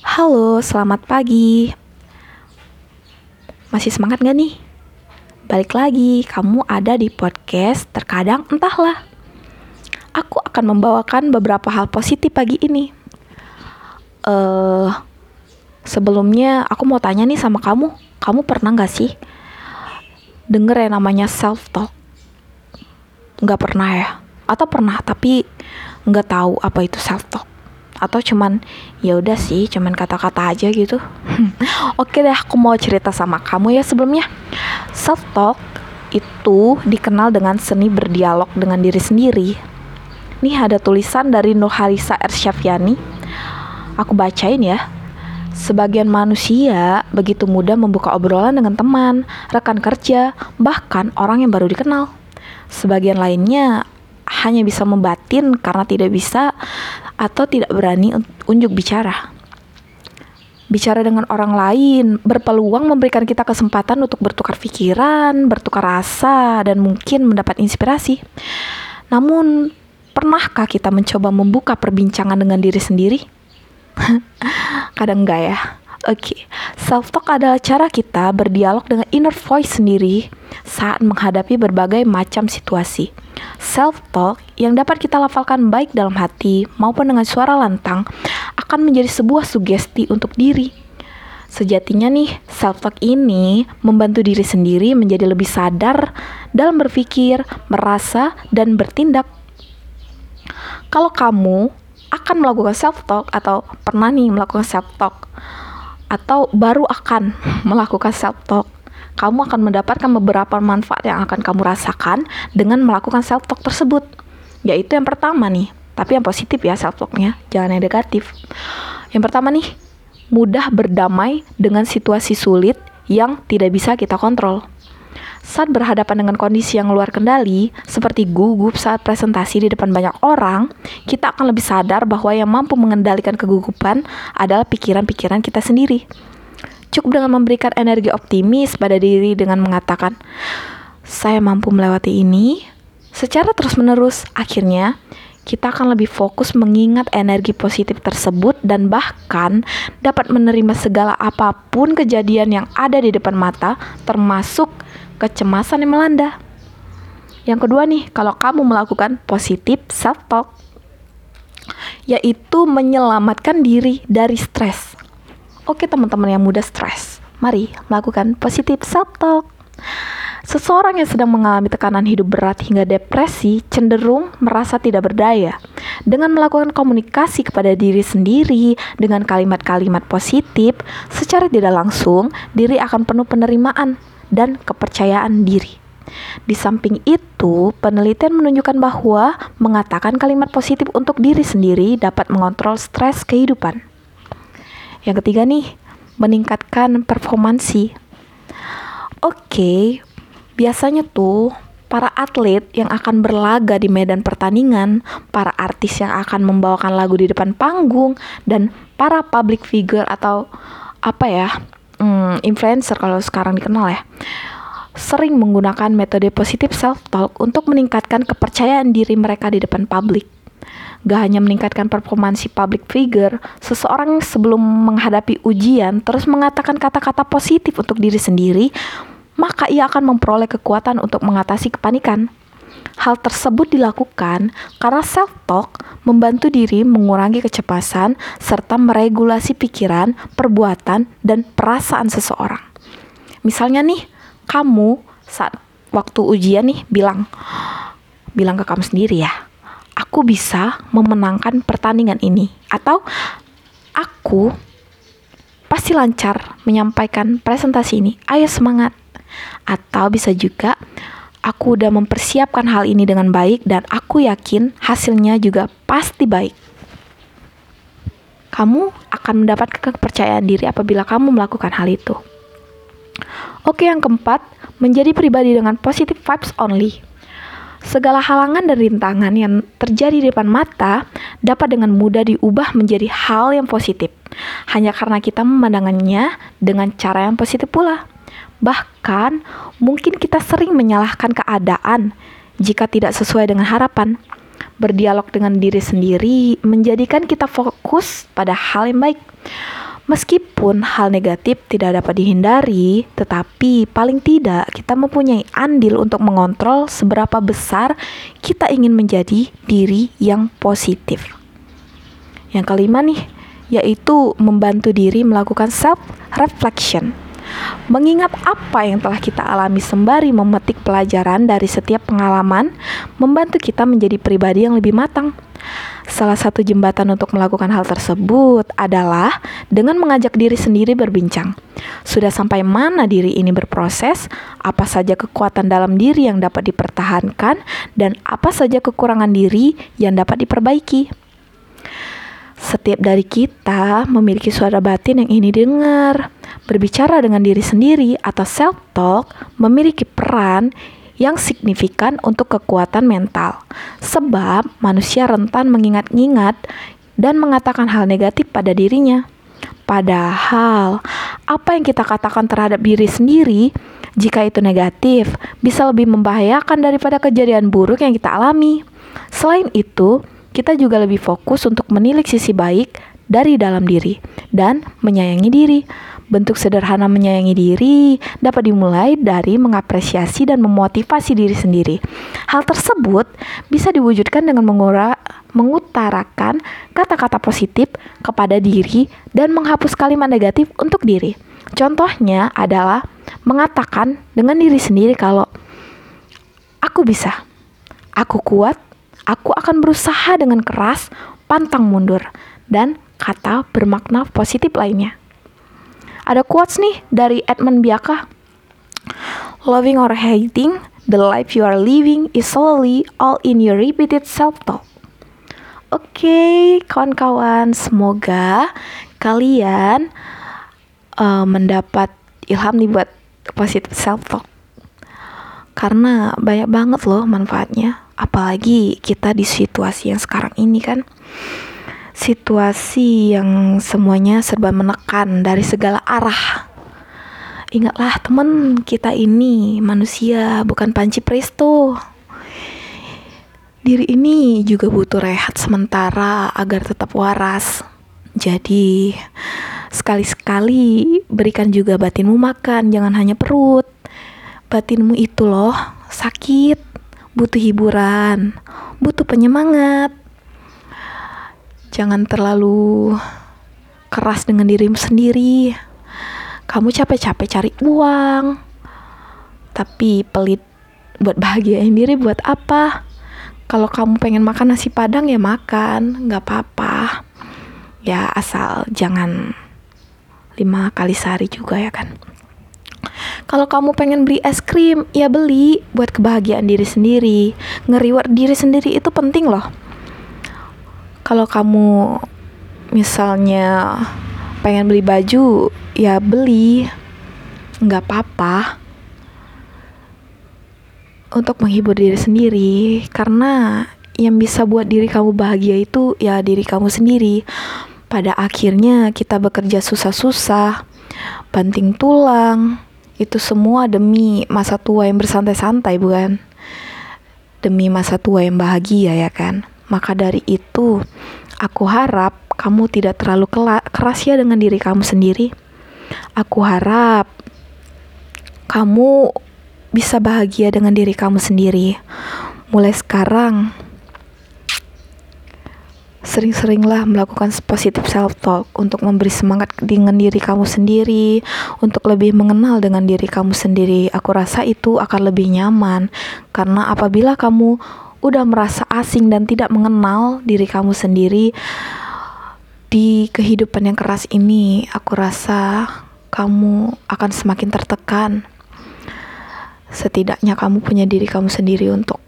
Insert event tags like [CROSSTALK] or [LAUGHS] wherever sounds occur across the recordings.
Halo, selamat pagi. Masih semangat gak nih? Balik lagi, kamu ada di podcast Terkadang Entahlah. Aku akan membawakan beberapa hal positif pagi ini. Uh, sebelumnya aku mau tanya nih sama kamu, kamu pernah gak sih denger yang namanya self talk? Gak pernah ya? Atau pernah tapi nggak tahu apa itu self talk? Atau cuman ya udah sih cuman kata-kata aja gitu. [LAUGHS] Oke deh aku mau cerita sama kamu ya sebelumnya. Self talk itu dikenal dengan seni berdialog dengan diri sendiri. Nih ada tulisan dari Nurharisa Ersyafiani. Aku bacain ya. Sebagian manusia begitu mudah membuka obrolan dengan teman, rekan kerja, bahkan orang yang baru dikenal. Sebagian lainnya hanya bisa membatin karena tidak bisa atau tidak berani unjuk bicara. Bicara dengan orang lain berpeluang memberikan kita kesempatan untuk bertukar pikiran, bertukar rasa, dan mungkin mendapat inspirasi. Namun, pernahkah kita mencoba membuka perbincangan dengan diri sendiri? [LAUGHS] Kadang enggak ya. Oke, okay. self talk adalah cara kita berdialog dengan inner voice sendiri saat menghadapi berbagai macam situasi. Self talk yang dapat kita lafalkan baik dalam hati maupun dengan suara lantang akan menjadi sebuah sugesti untuk diri. Sejatinya nih, self talk ini membantu diri sendiri menjadi lebih sadar dalam berpikir, merasa, dan bertindak. Kalau kamu akan melakukan self talk atau pernah nih melakukan self talk, atau baru akan [LAUGHS] melakukan self talk, kamu akan mendapatkan beberapa manfaat yang akan kamu rasakan dengan melakukan self talk tersebut. Yaitu yang pertama nih, tapi yang positif ya self talknya, jangan yang negatif. Yang pertama nih, mudah berdamai dengan situasi sulit yang tidak bisa kita kontrol. Saat berhadapan dengan kondisi yang luar kendali, seperti gugup saat presentasi di depan banyak orang, kita akan lebih sadar bahwa yang mampu mengendalikan kegugupan adalah pikiran-pikiran kita sendiri. Cukup dengan memberikan energi optimis pada diri dengan mengatakan, "Saya mampu melewati ini." Secara terus-menerus, akhirnya kita akan lebih fokus mengingat energi positif tersebut dan bahkan dapat menerima segala apa pun kejadian yang ada di depan mata, termasuk kecemasan yang melanda. Yang kedua nih, kalau kamu melakukan positif self-talk, yaitu menyelamatkan diri dari stres. Oke teman-teman yang mudah stres, mari melakukan positif self-talk. Seseorang yang sedang mengalami tekanan hidup berat hingga depresi cenderung merasa tidak berdaya. Dengan melakukan komunikasi kepada diri sendiri dengan kalimat-kalimat positif, secara tidak langsung diri akan penuh penerimaan dan kepercayaan diri. Di samping itu, penelitian menunjukkan bahwa mengatakan kalimat positif untuk diri sendiri dapat mengontrol stres kehidupan. Yang ketiga nih, meningkatkan performansi. Oke, biasanya tuh para atlet yang akan berlaga di medan pertandingan, para artis yang akan membawakan lagu di depan panggung, dan para public figure atau apa ya, hmm, influencer kalau sekarang dikenal ya sering menggunakan metode positif self-talk untuk meningkatkan kepercayaan diri mereka di depan publik. Gak hanya meningkatkan performansi public figure, seseorang sebelum menghadapi ujian terus mengatakan kata-kata positif untuk diri sendiri, maka ia akan memperoleh kekuatan untuk mengatasi kepanikan. Hal tersebut dilakukan karena self-talk membantu diri mengurangi kecemasan serta meregulasi pikiran, perbuatan, dan perasaan seseorang. Misalnya nih, kamu saat waktu ujian nih bilang, bilang ke kamu sendiri ya, aku bisa memenangkan pertandingan ini. Atau aku pasti lancar menyampaikan presentasi ini. Ayo semangat. Atau bisa juga Aku udah mempersiapkan hal ini dengan baik dan aku yakin hasilnya juga pasti baik. Kamu akan mendapatkan kepercayaan diri apabila kamu melakukan hal itu. Oke, yang keempat, menjadi pribadi dengan positive vibes only. Segala halangan dan rintangan yang terjadi di depan mata dapat dengan mudah diubah menjadi hal yang positif, hanya karena kita memandangannya dengan cara yang positif pula. Bahkan, mungkin kita sering menyalahkan keadaan jika tidak sesuai dengan harapan. Berdialog dengan diri sendiri menjadikan kita fokus pada hal yang baik. Meskipun hal negatif tidak dapat dihindari, tetapi paling tidak kita mempunyai andil untuk mengontrol seberapa besar kita ingin menjadi diri yang positif. Yang kelima nih, yaitu membantu diri melakukan self reflection. Mengingat apa yang telah kita alami sembari memetik pelajaran dari setiap pengalaman, membantu kita menjadi pribadi yang lebih matang. Salah satu jembatan untuk melakukan hal tersebut adalah dengan mengajak diri sendiri berbincang. Sudah sampai mana diri ini berproses, apa saja kekuatan dalam diri yang dapat dipertahankan, dan apa saja kekurangan diri yang dapat diperbaiki. Setiap dari kita memiliki suara batin yang ini dengar. Berbicara dengan diri sendiri atau self-talk memiliki peran yang signifikan untuk kekuatan mental. Sebab manusia rentan mengingat-ingat dan mengatakan hal negatif pada dirinya. Padahal, apa yang kita katakan terhadap diri sendiri, jika itu negatif, bisa lebih membahayakan daripada kejadian buruk yang kita alami. Selain itu, kita juga lebih fokus untuk menilik sisi baik dari dalam diri dan menyayangi diri. Bentuk sederhana menyayangi diri dapat dimulai dari mengapresiasi dan memotivasi diri sendiri. Hal tersebut bisa diwujudkan dengan mengura, mengutarakan kata-kata positif kepada diri dan menghapus kalimat negatif untuk diri. Contohnya adalah mengatakan dengan diri sendiri kalau aku bisa, aku kuat, aku akan berusaha dengan keras, pantang mundur, dan kata bermakna positif lainnya. Ada quotes nih dari Edmund Biaka. Loving or hating, the life you are living is solely all in your repeated self-talk. Oke, okay, kawan-kawan, semoga kalian uh, mendapat ilham nih buat positive self-talk. Karena banyak banget loh manfaatnya, apalagi kita di situasi yang sekarang ini kan situasi yang semuanya serba menekan dari segala arah. Ingatlah teman kita ini manusia bukan panci presto. Diri ini juga butuh rehat sementara agar tetap waras. Jadi sekali-sekali berikan juga batinmu makan, jangan hanya perut. Batinmu itu loh sakit, butuh hiburan, butuh penyemangat Jangan terlalu keras dengan dirimu sendiri. Kamu capek-capek cari uang, tapi pelit buat bahagiain diri buat apa? Kalau kamu pengen makan nasi padang ya makan, nggak apa-apa. Ya asal jangan lima kali sehari juga ya kan. Kalau kamu pengen beli es krim, ya beli buat kebahagiaan diri sendiri. Ngeriward diri sendiri itu penting loh kalau kamu misalnya pengen beli baju ya beli. Nggak apa-apa. Untuk menghibur diri sendiri. Karena yang bisa buat diri kamu bahagia itu ya diri kamu sendiri. Pada akhirnya kita bekerja susah-susah banting tulang. Itu semua demi masa tua yang bersantai-santai bukan? Demi masa tua yang bahagia ya kan maka dari itu, aku harap kamu tidak terlalu keras ya dengan diri kamu sendiri. Aku harap kamu bisa bahagia dengan diri kamu sendiri. Mulai sekarang, sering-seringlah melakukan positive self talk untuk memberi semangat dengan diri kamu sendiri, untuk lebih mengenal dengan diri kamu sendiri. Aku rasa itu akan lebih nyaman karena apabila kamu udah merasa asing dan tidak mengenal diri kamu sendiri di kehidupan yang keras ini, aku rasa kamu akan semakin tertekan. Setidaknya kamu punya diri kamu sendiri untuk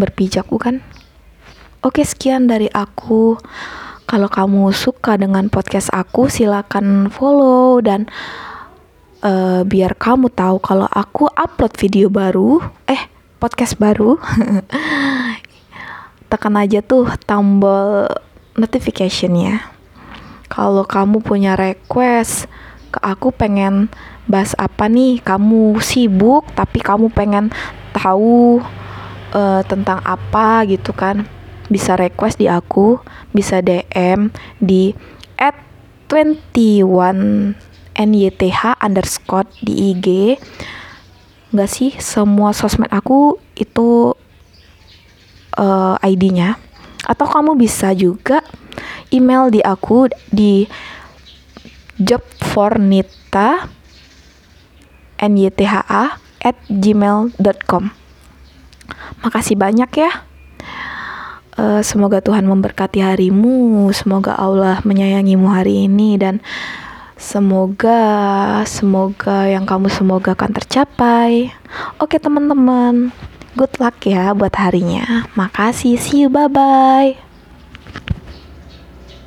berpijak, bukan? Oke, sekian dari aku. Kalau kamu suka dengan podcast aku, silakan follow dan uh, biar kamu tahu kalau aku upload video baru. Eh, podcast baru, [LAUGHS] tekan aja tuh tombol notification-nya. Kalau kamu punya request ke aku pengen bahas apa nih, kamu sibuk tapi kamu pengen tahu uh, tentang apa gitu kan, bisa request di aku, bisa DM di at 21 NYTH underscore di IG nggak sih semua sosmed aku itu uh, eh, ID-nya atau kamu bisa juga email di aku di jobfornita nytha at gmail.com makasih banyak ya. Uh, semoga Tuhan memberkati harimu semoga Allah menyayangimu hari ini dan Semoga, semoga yang kamu semoga akan tercapai. Oke teman-teman, good luck ya buat harinya. Makasih, see you, bye-bye.